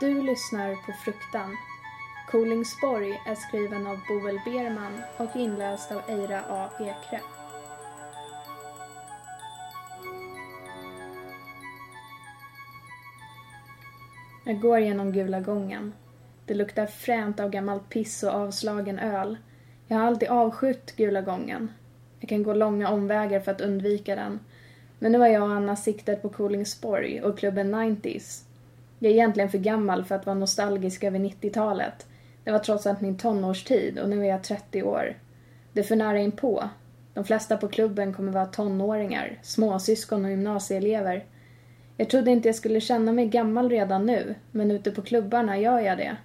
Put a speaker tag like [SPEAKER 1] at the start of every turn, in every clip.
[SPEAKER 1] Du lyssnar på Fruktan. Kolingsborg är skriven av Boel Berman och inläst av Eira A. Ekre. Jag går genom Gula gången. Det luktar fränt av gammalt piss och avslagen öl. Jag har alltid avskytt Gula gången. Jag kan gå långa omvägar för att undvika den. Men nu har jag och Anna siktet på Kolingsborg och klubben 90s. Jag är egentligen för gammal för att vara nostalgisk över 90-talet. Det var trots allt min tonårstid och nu är jag 30 år. Det är för nära inpå. De flesta på klubben kommer vara tonåringar, småsyskon och gymnasieelever. Jag trodde inte jag skulle känna mig gammal redan nu, men ute på klubbarna gör jag det.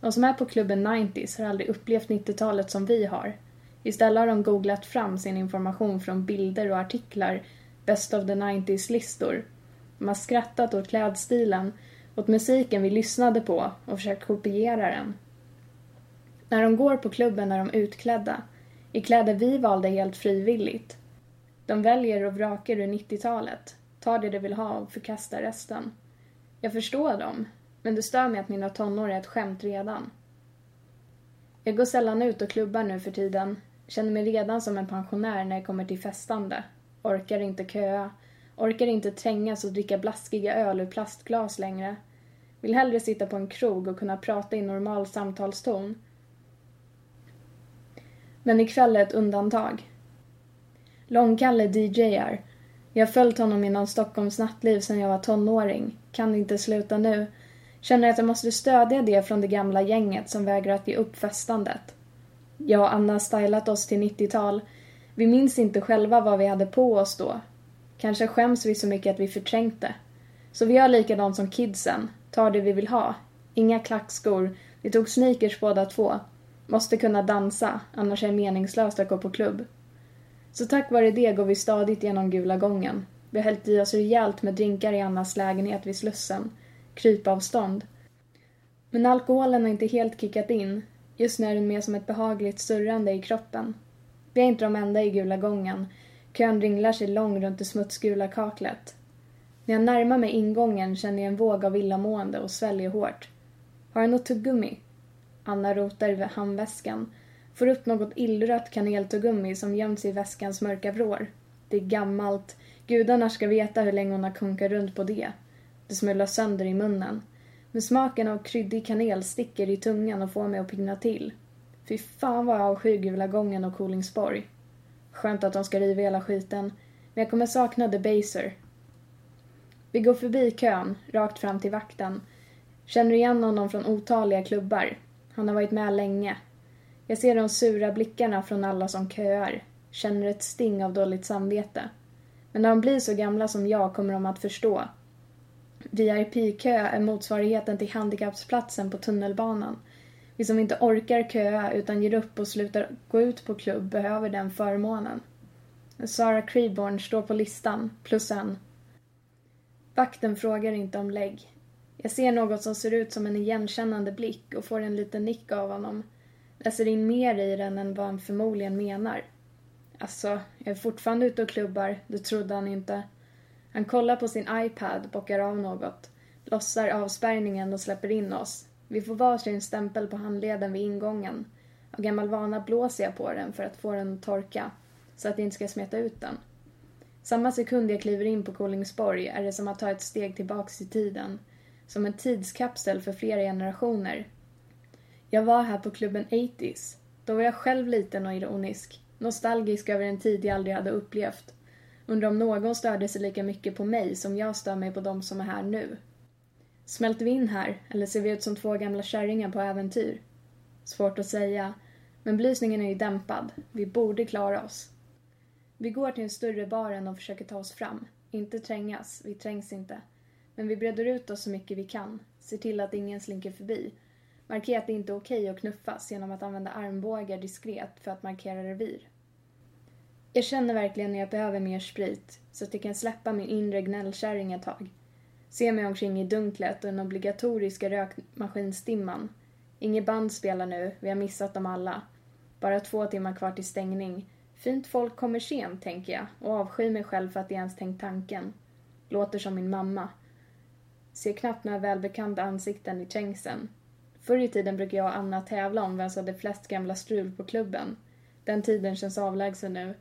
[SPEAKER 1] De som är på klubben 90s har aldrig upplevt 90-talet som vi har. Istället har de googlat fram sin information från bilder och artiklar, Best of the 90s-listor. De har skrattat åt klädstilen, åt musiken vi lyssnade på och försökt kopiera den. När de går på klubben är de utklädda, i kläder vi valde helt frivilligt. De väljer och vrakar ur 90-talet, tar det de vill ha och förkastar resten. Jag förstår dem, men det stör mig att mina tonår är ett skämt redan. Jag går sällan ut och klubbar nu för tiden, känner mig redan som en pensionär när jag kommer till festande. Orkar inte köa, orkar inte trängas och dricka blaskiga öl ur plastglas längre. Vill hellre sitta på en krog och kunna prata i normal samtalston. Men ikväll är ett undantag. Långkalle DJar. Jag har följt honom inom Stockholms nattliv sedan jag var tonåring. Kan inte sluta nu. Känner att jag måste stödja det från det gamla gänget som vägrar att ge upp festandet. Jag och Anna har stylat oss till 90-tal. Vi minns inte själva vad vi hade på oss då. Kanske skäms vi så mycket att vi förträngt det. Så vi gör likadant som kidsen. Tar det vi vill ha. Inga klackskor. Vi tog sneakers båda två. Måste kunna dansa, annars är det meningslöst att gå på klubb. Så tack vare det går vi stadigt genom Gula gången. Vi har hällt i oss rejält med drinkar i Annas lägenhet vid Slussen. Krypavstånd. Men alkoholen har inte helt kickat in. Just nu är den mer som ett behagligt surrande i kroppen. Vi är inte de enda i Gula gången. Kön ringlar sig lång runt det smutsgula kaklet. När jag närmar mig ingången känner jag en våg av illamående och sväljer hårt. Har jag något tuggummi? Anna rotar i handväskan. Får upp något illrött kaneltuggummi som gömts i väskans mörka vrår. Det är gammalt. Gudarna ska veta hur länge hon har kunkat runt på det. Det smular sönder i munnen. Men smaken av kryddig kanel sticker i tungan och får mig att pigna till. Fy fan vad jag avskyr Gula gången och Kolingsborg. Skönt att de ska riva hela skiten. Men jag kommer sakna The Baser. Vi går förbi kön, rakt fram till vakten. Känner igen honom från otaliga klubbar. Han har varit med länge. Jag ser de sura blickarna från alla som köar. Känner ett sting av dåligt samvete. Men när de blir så gamla som jag kommer de att förstå. VIP-kö är motsvarigheten till handikappsplatsen på tunnelbanan. Vi som inte orkar köa utan ger upp och slutar gå ut på klubb behöver den förmånen. Sara Creeborn står på listan, plus en. Vakten frågar inte om lägg. Jag ser något som ser ut som en igenkännande blick och får en liten nick av honom. Läser in mer i den än vad han förmodligen menar. Alltså, jag är fortfarande ute och klubbar, det trodde han inte. Han kollar på sin iPad, bockar av något, lossar avspärrningen och släpper in oss. Vi får varsin stämpel på handleden vid ingången. Av gammal vana blåser jag på den för att få den att torka, så att jag inte ska smeta ut den. Samma sekund jag kliver in på Kolingsborg är det som att ta ett steg tillbaks i tiden. Som en tidskapsel för flera generationer. Jag var här på klubben 80s. Då var jag själv liten och ironisk. Nostalgisk över en tid jag aldrig hade upplevt. Undrar om någon störde sig lika mycket på mig som jag stör mig på de som är här nu. Smälter vi in här, eller ser vi ut som två gamla kärringar på äventyr? Svårt att säga, men belysningen är ju dämpad. Vi borde klara oss. Vi går till en större baren och försöker ta oss fram. Inte trängas, vi trängs inte. Men vi breder ut oss så mycket vi kan. Ser till att ingen slinker förbi. Markerar att det inte är okej att knuffas genom att använda armbågar diskret för att markera revir. Jag känner verkligen när jag behöver mer sprit så att jag kan släppa min inre gnällkärring ett tag. Ser mig omkring i dunklet och den obligatoriska rökmaskinstimman. Inget band spelar nu, vi har missat dem alla. Bara två timmar kvar till stängning. Fint folk kommer sent, tänker jag och avskyr mig själv för att jag ens tänkt tanken. Låter som min mamma. Ser knappt några välbekanta ansikten i trängseln. Förr i tiden brukade jag och Anna tävla om vem som hade flest gamla strul på klubben. Den tiden känns avlägsen nu.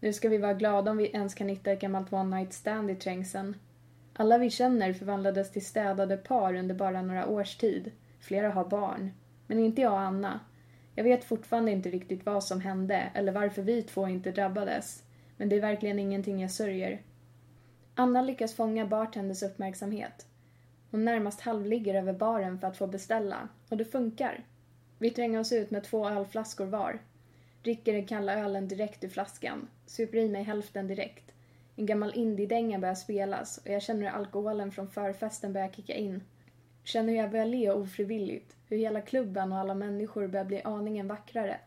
[SPEAKER 1] Nu ska vi vara glada om vi ens kan hitta ett gammalt one night stand i trängseln. Alla vi känner förvandlades till städade par under bara några års tid. Flera har barn. Men inte jag och Anna. Jag vet fortfarande inte riktigt vad som hände eller varför vi två inte drabbades. Men det är verkligen ingenting jag sörjer. Anna lyckas fånga bartenders uppmärksamhet. Hon närmast halvligger över baren för att få beställa. Och det funkar. Vi tränger oss ut med två ölflaskor var. Dricker den kalla ölen direkt ur flaskan. Super i mig hälften direkt. En gammal indiedänga börjar spelas och jag känner hur alkoholen från förfesten börjar kicka in. Känner hur jag börjar le ofrivilligt. Hur hela klubben och alla människor börjar bli aningen vackrare.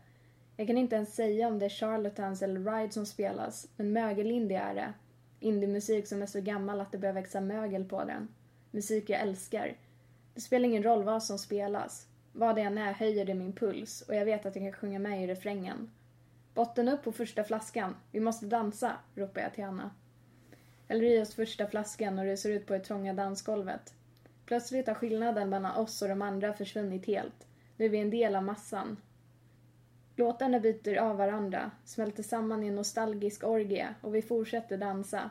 [SPEAKER 1] Jag kan inte ens säga om det är Charlatans eller Ride som spelas, men mögelindie är det. Indiemusik som är så gammal att det börjar växa mögel på den. Musik jag älskar. Det spelar ingen roll vad som spelas. Vad det än är höjer det min puls och jag vet att jag kan sjunga med i refrängen. Botten upp på första flaskan. Vi måste dansa, ropar jag till Anna. Häller i oss första flaskan och rusar ut på det trånga dansgolvet. Plötsligt har skillnaden mellan oss och de andra försvunnit helt. Nu är vi en del av massan. Låtarna byter av varandra, smälter samman i en nostalgisk orgie och vi fortsätter dansa.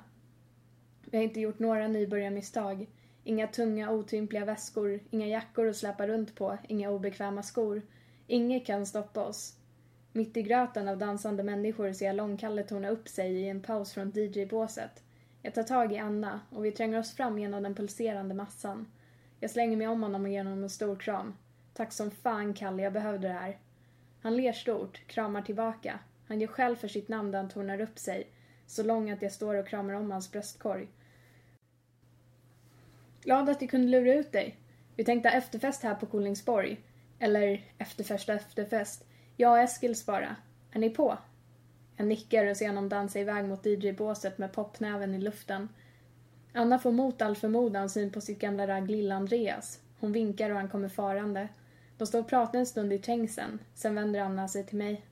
[SPEAKER 1] Vi har inte gjort några nybörjarmisstag. Inga tunga otympliga väskor, inga jackor att släpa runt på, inga obekväma skor. Inget kan stoppa oss. Mitt i gröten av dansande människor ser jag Långkalle torna upp sig i en paus från DJ-båset. Jag tar tag i Anna och vi tränger oss fram genom den pulserande massan. Jag slänger mig om honom och ger honom en stor kram. Tack som fan, Kalle, jag behövde det här. Han ler stort, kramar tillbaka. Han gör själv för sitt namn där han tornar upp sig, så lång att jag står och kramar om hans bröstkorg. Glad att jag kunde lura ut dig. Vi tänkte ha efterfest här på Kolingsborg. Eller efterfest och efterfest. Jag och Eskils bara. Är ni på? Jag nickar och ser honom dansa iväg mot DJ-båset med popnäven i luften. Anna får mot all förmodan syn på sitt gamla ragg Lill-Andreas. Hon vinkar och han kommer farande. De står och pratar en stund i trängseln. Sen vänder Anna sig till mig.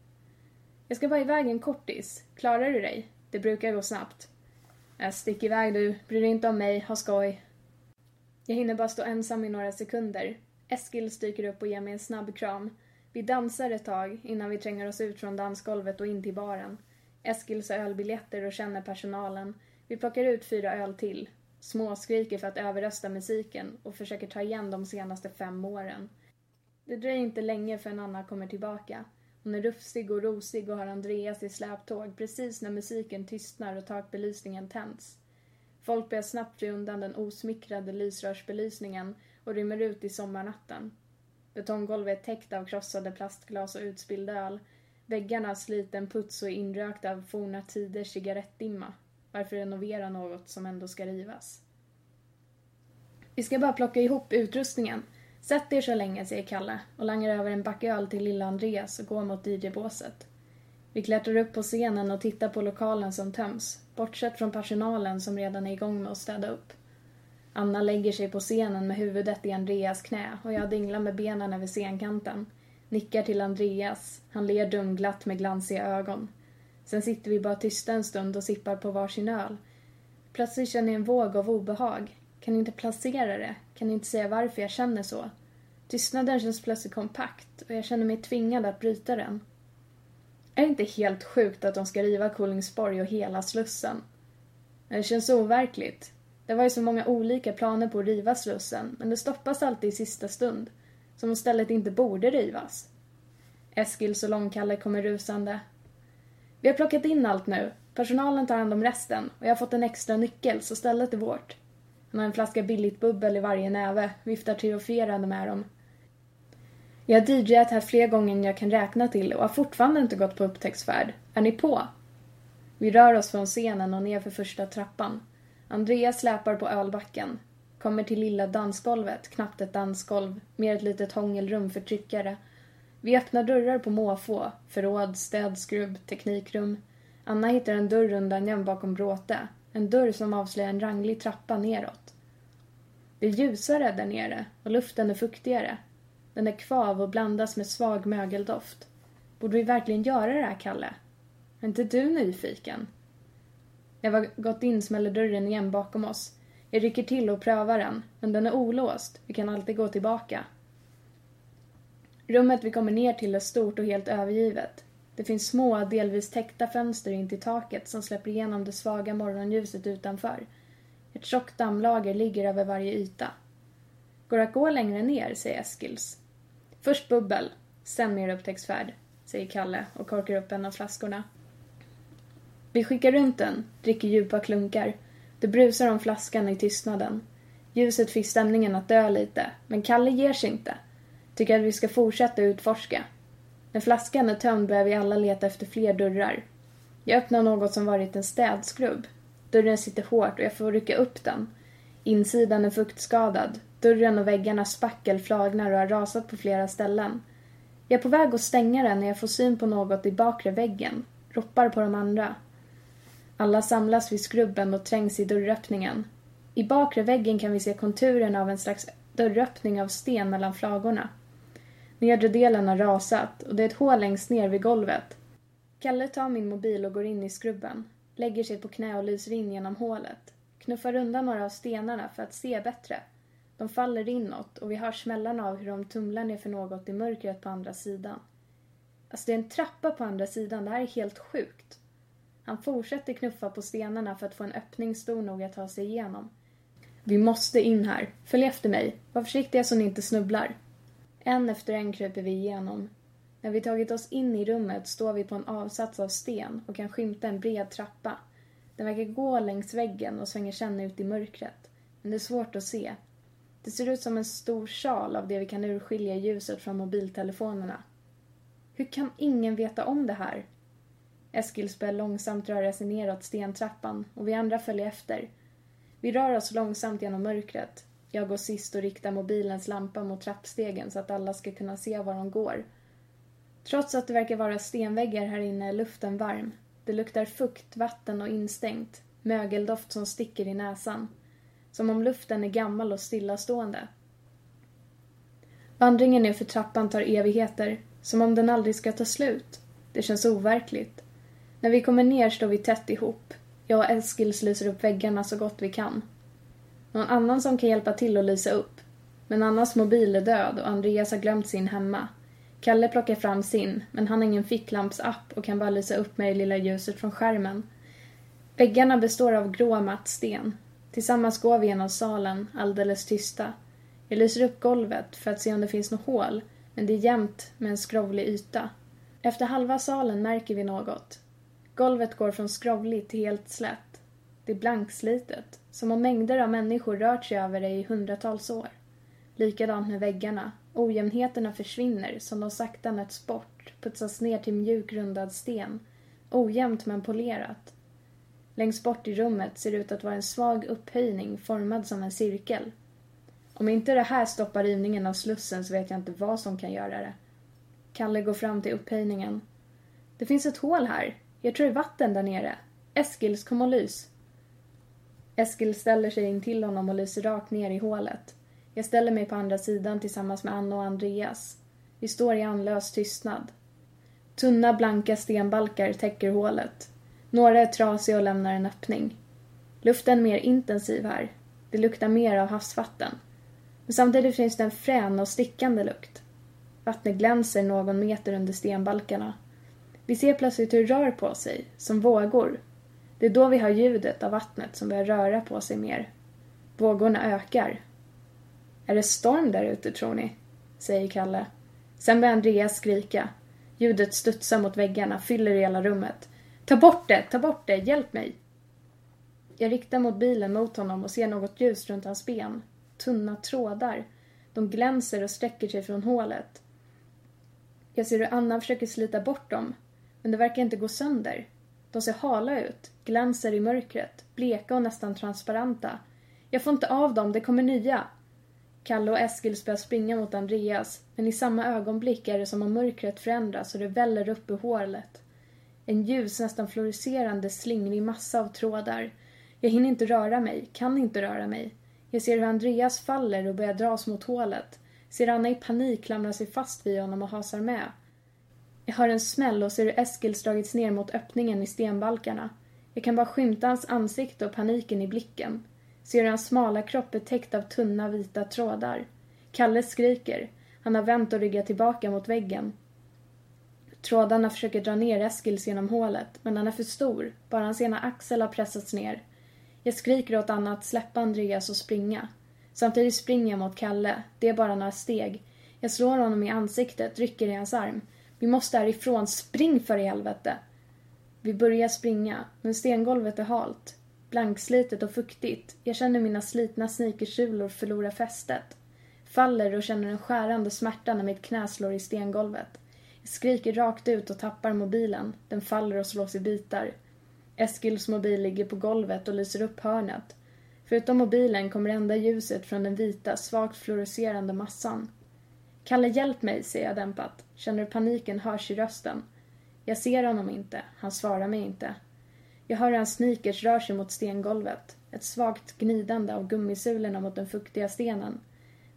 [SPEAKER 1] Jag ska bara iväg en kortis. Klarar du dig? Det brukar gå snabbt. Jag stick iväg du. Bry dig inte om mig. Ha skoj. Jag hinner bara stå ensam i några sekunder. Eskil dyker upp och ger mig en snabb kram. Vi dansar ett tag innan vi tränger oss ut från dansgolvet och in till baren. Eskils ölbiljetter och känner personalen. Vi plockar ut fyra öl till. Småskriker för att överrösta musiken och försöker ta igen de senaste fem åren. Det dröjer inte länge förrän Anna kommer tillbaka. Hon är rufsig och rosig och har Andreas i släptåg precis när musiken tystnar och takbelysningen tänds. Folk börjar snabbt fly undan den osmickrade lysrörsbelysningen och rymmer ut i sommarnatten. Betonggolvet är täckt av krossade plastglas och utspilld öl. Väggarna har sliten puts och är inrökta av forna tiders cigarettdimma. Varför renovera något som ändå ska rivas? Vi ska bara plocka ihop utrustningen. Sätt er så länge, säger Kalle och langar över en back öl till lilla Andreas och går mot DJ-båset. Vi klättrar upp på scenen och tittar på lokalen som töms, bortsett från personalen som redan är igång med att städa upp. Anna lägger sig på scenen med huvudet i Andreas knä och jag dinglar med benen över scenkanten. Nickar till Andreas. Han ler dumglatt med glansiga ögon. Sen sitter vi bara tysta en stund och sippar på varsin öl. Plötsligt känner jag en våg av obehag. Kan inte placera det. Kan inte säga varför jag känner så. Tystnaden känns plötsligt kompakt och jag känner mig tvingad att bryta den. Är det inte helt sjukt att de ska riva Kolingsborg och hela Slussen? Det känns overkligt. Det var ju så många olika planer på att riva Slussen, men det stoppas alltid i sista stund. Som om stället inte borde rivas. Eskils och Långkalle kommer rusande. Vi har plockat in allt nu. Personalen tar hand om resten och jag har fått en extra nyckel så stället är vårt. Han har en flaska billigt bubbel i varje näve, viftar triumferande med dem. Jag har DJat här fler gånger än jag kan räkna till och har fortfarande inte gått på upptäcktsfärd. Är ni på? Vi rör oss från scenen och ner för första trappan. Andreas släpar på ölbacken. Kommer till lilla dansgolvet, knappt ett dansgolv, mer ett litet hångelrum för tryckare. Vi öppnar dörrar på måfå, förråd, städskrubb, teknikrum. Anna hittar en dörr undangömd bakom bråte. En dörr som avslöjar en ranglig trappa neråt. Det är ljusare där nere och luften är fuktigare. Den är kvav och blandas med svag mögeldoft. Borde vi verkligen göra det här, Kalle? Är inte du nyfiken? När vi har gått in smäller dörren igen bakom oss. Jag rycker till och prövar den, men den är olåst. Vi kan alltid gå tillbaka. Rummet vi kommer ner till är stort och helt övergivet. Det finns små, delvis täckta fönster in till taket som släpper igenom det svaga morgonljuset utanför. Ett tjockt dammlager ligger över varje yta. Går det att gå längre ner, säger Eskils. Först bubbel, sen mer upptäcktsfärd, säger Kalle och korkar upp en av flaskorna. Vi skickar runt den, dricker djupa klunkar. Det brusar om flaskan i tystnaden. Ljuset fick stämningen att dö lite, men Kalle ger sig inte. Tycker att vi ska fortsätta utforska. När flaskan är tömd börjar vi alla leta efter fler dörrar. Jag öppnar något som varit en städskrubb. Dörren sitter hårt och jag får rycka upp den. Insidan är fuktskadad. Dörren och väggarna spackel flagnar och har rasat på flera ställen. Jag är på väg att stänga den när jag får syn på något i bakre väggen. Roppar på de andra. Alla samlas vid skrubben och trängs i dörröppningen. I bakre väggen kan vi se konturen av en slags dörröppning av sten mellan flagorna. Nedre delen har rasat och det är ett hål längst ner vid golvet. Kalle tar min mobil och går in i skrubben. Lägger sig på knä och lyser in genom hålet. Knuffar undan några av stenarna för att se bättre. De faller inåt och vi hör smällarna av hur de tumlar ner för något i mörkret på andra sidan. Alltså det är en trappa på andra sidan, det här är helt sjukt. Han fortsätter knuffa på stenarna för att få en öppning stor nog att ta sig igenom. Vi måste in här. Följ efter mig. Var försiktiga så ni inte snubblar. En efter en kryper vi igenom. När vi tagit oss in i rummet står vi på en avsats av sten och kan skymta en bred trappa. Den verkar gå längs väggen och svänger sedan ut i mörkret. Men det är svårt att se. Det ser ut som en stor sjal av det vi kan urskilja i ljuset från mobiltelefonerna. Hur kan ingen veta om det här? Eskils börjar långsamt röra sig neråt stentrappan och vi andra följer efter. Vi rör oss långsamt genom mörkret. Jag går sist och riktar mobilens lampa mot trappstegen så att alla ska kunna se var de går. Trots att det verkar vara stenväggar här inne är luften varm. Det luktar fukt, vatten och instängt. Mögeldoft som sticker i näsan. Som om luften är gammal och stillastående. Vandringen nerför trappan tar evigheter. Som om den aldrig ska ta slut. Det känns overkligt. När vi kommer ner står vi tätt ihop. Jag och Eskil lyser upp väggarna så gott vi kan. Någon annan som kan hjälpa till att lysa upp. Men Annas mobil är död och Andreas har glömt sin hemma. Kalle plockar fram sin, men han har ingen ficklampsapp och kan bara lysa upp med det lilla ljuset från skärmen. Väggarna består av grå matt sten. Tillsammans går vi genom salen, alldeles tysta. Jag lyser upp golvet för att se om det finns något hål, men det är jämnt med en skrovlig yta. Efter halva salen märker vi något. Golvet går från skrovligt till helt slätt. Det är blankslitet, som om mängder av människor rört sig över det i hundratals år. Likadant med väggarna. Ojämnheterna försvinner, som de sakta nöts bort, putsas ner till mjuk rundad sten. Ojämnt men polerat. Längst bort i rummet ser det ut att vara en svag upphöjning formad som en cirkel. Om inte det här stoppar rivningen av slussen så vet jag inte vad som kan göra det. Kalle går fram till upphöjningen. Det finns ett hål här. Jag tror det är vatten där nere. Eskils, kom och lys. Eskil ställer sig in till honom och lyser rakt ner i hålet. Jag ställer mig på andra sidan tillsammans med Anna och Andreas. Vi står i andlös tystnad. Tunna blanka stenbalkar täcker hålet. Några är trasiga och lämnar en öppning. Luften är mer intensiv här. Det luktar mer av havsvatten. Men samtidigt finns det en frän och stickande lukt. Vattnet glänser någon meter under stenbalkarna. Vi ser plötsligt hur det rör på sig, som vågor. Det är då vi hör ljudet av vattnet som börjar röra på sig mer. Vågorna ökar. Är det storm där ute, tror ni? säger Kalle. Sen börjar Andreas skrika. Ljudet studsar mot väggarna, fyller hela rummet. Ta bort det, ta bort det, hjälp mig! Jag riktar mot bilen mot honom och ser något ljus runt hans ben. Tunna trådar. De glänser och sträcker sig från hålet. Jag ser hur Anna försöker slita bort dem, men det verkar inte gå sönder. De ser hala ut, glänser i mörkret, bleka och nästan transparenta. Jag får inte av dem, det kommer nya. Kalle och Eskils börjar springa mot Andreas, men i samma ögonblick är det som om mörkret förändras och det väller upp ur hålet. En ljus, nästan fluorescerande, slingrig massa av trådar. Jag hinner inte röra mig, kan inte röra mig. Jag ser hur Andreas faller och börjar dras mot hålet. Ser Anna i panik klamra sig fast vid honom och hasar med. Jag hör en smäll och ser hur Eskils dragits ner mot öppningen i stenbalkarna. Jag kan bara skymta hans ansikte och paniken i blicken. Ser hur hans smala kropp är täckt av tunna vita trådar. Kalle skriker. Han har vänt och ryggat tillbaka mot väggen. Trådarna försöker dra ner Eskils genom hålet, men han är för stor. Bara hans ena axel har pressats ner. Jag skriker åt Anna att släppa Andreas och springa. Samtidigt springer jag mot Kalle. Det är bara några steg. Jag slår honom i ansiktet, rycker i hans arm. Vi måste härifrån. Spring för i helvete! Vi börjar springa, men stengolvet är halt. Blankslitet och fuktigt. Jag känner mina slitna sneakersulor förlora fästet. Faller och känner en skärande smärta när mitt knä slår i stengolvet. Jag skriker rakt ut och tappar mobilen. Den faller och slås i bitar. Eskils mobil ligger på golvet och lyser upp hörnet. Förutom mobilen kommer enda ljuset från den vita, svagt fluorescerande massan. Kalle, hjälp mig, säger jag dämpat. Känner hur paniken hörs i rösten. Jag ser honom inte. Han svarar mig inte. Jag hör hans sneakers rör sig mot stengolvet. Ett svagt gnidande av gummisulorna mot den fuktiga stenen.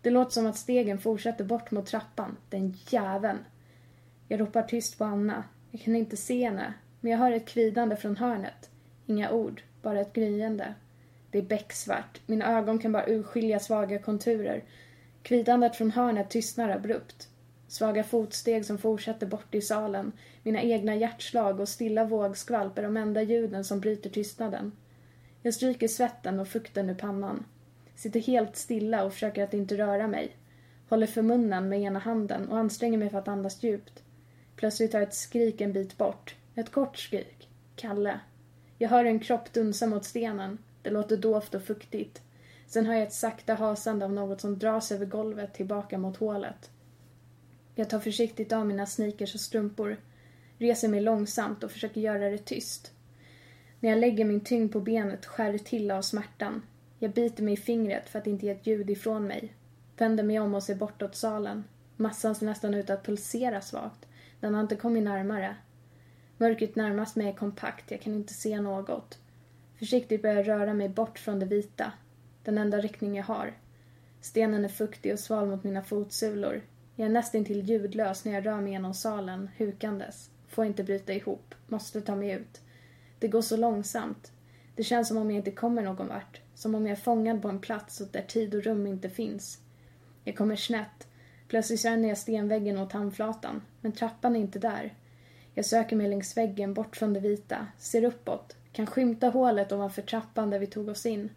[SPEAKER 1] Det låter som att stegen fortsätter bort mot trappan. Den jäveln. Jag ropar tyst på Anna. Jag kan inte se henne, men jag hör ett kvidande från hörnet. Inga ord, bara ett gryende. Det är becksvart. Mina ögon kan bara urskilja svaga konturer. Kvidandet från hörnet tystnar abrupt. Svaga fotsteg som fortsätter bort i salen. Mina egna hjärtslag och stilla vågskvalp är de enda ljuden som bryter tystnaden. Jag stryker svetten och fukten ur pannan. Sitter helt stilla och försöker att inte röra mig. Håller för munnen med ena handen och anstränger mig för att andas djupt. Plötsligt hör ett skrik en bit bort. Ett kort skrik. Kalle. Jag hör en kropp dunsa mot stenen. Det låter dovt och fuktigt. Sen hör jag ett sakta hasande av något som dras över golvet tillbaka mot hålet. Jag tar försiktigt av mina sneakers och strumpor, reser mig långsamt och försöker göra det tyst. När jag lägger min tyngd på benet skär det till av smärtan. Jag biter mig i fingret för att inte ge ett ljud ifrån mig. Vänder mig om och ser bortåt salen. Massan ser nästan ut att pulsera svagt. Den har inte kommit närmare. Mörkret närmast mig är kompakt, jag kan inte se något. Försiktigt börjar jag röra mig bort från det vita. Den enda riktning jag har. Stenen är fuktig och sval mot mina fotsulor. Jag är nästintill ljudlös när jag rör mig genom salen, hukandes. Får inte bryta ihop. Måste ta mig ut. Det går så långsamt. Det känns som om jag inte kommer någon vart. Som om jag är fångad på en plats där tid och rum inte finns. Jag kommer snett. Plötsligt känner jag stenväggen åt handflatan. Men trappan är inte där. Jag söker mig längs väggen bort från det vita. Ser uppåt. Kan skymta hålet ovanför trappan där vi tog oss in.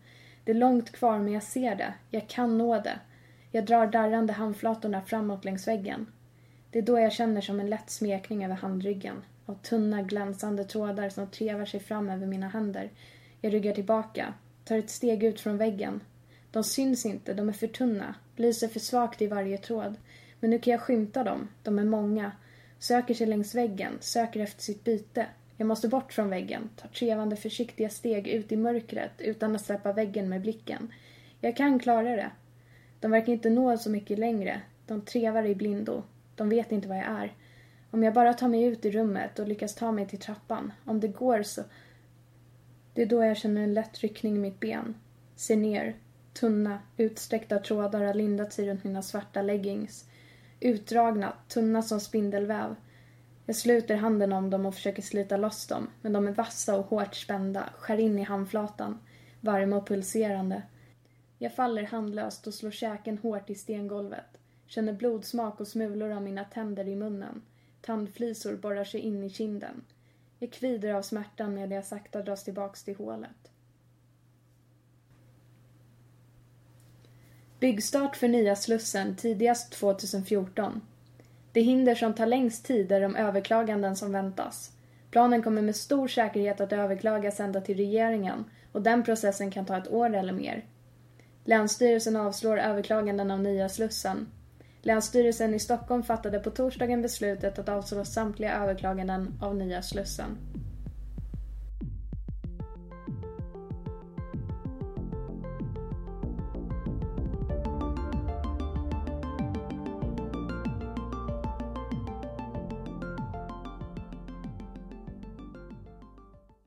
[SPEAKER 1] Det är långt kvar men jag ser det. Jag kan nå det. Jag drar darrande handflatorna framåt längs väggen. Det är då jag känner som en lätt smekning över handryggen. Av tunna glänsande trådar som trevar sig fram över mina händer. Jag ryggar tillbaka. Tar ett steg ut från väggen. De syns inte, de är för tunna. Lyser för svagt i varje tråd. Men nu kan jag skymta dem. De är många. Söker sig längs väggen, söker efter sitt byte. Jag måste bort från väggen, tar trevande försiktiga steg ut i mörkret utan att släppa väggen med blicken. Jag kan klara det. De verkar inte nå så mycket längre. De trevar i blindo. De vet inte vad jag är. Om jag bara tar mig ut i rummet och lyckas ta mig till trappan, om det går så... Det är då jag känner en lätt ryckning i mitt ben. Ser ner. Tunna, utsträckta trådar har lindat sig runt mina svarta leggings. Utdragna, tunna som spindelväv. Jag sluter handen om dem och försöker slita loss dem, men de är vassa och hårt spända, skär in i handflatan. Varma och pulserande. Jag faller handlöst och slår käken hårt i stengolvet. Känner blodsmak och smulor av mina tänder i munnen. Tandflisor borrar sig in i kinden. Jag kvider av smärtan medan jag sakta dras tillbaks till hålet. Byggstart för nya Slussen tidigast 2014. Det hinder som tar längst tid är de överklaganden som väntas. Planen kommer med stor säkerhet att överklagas ända till regeringen och den processen kan ta ett år eller mer. Länsstyrelsen avslår överklaganden av nya Slussen. Länsstyrelsen i Stockholm fattade på torsdagen beslutet att avslå samtliga överklaganden av nya Slussen.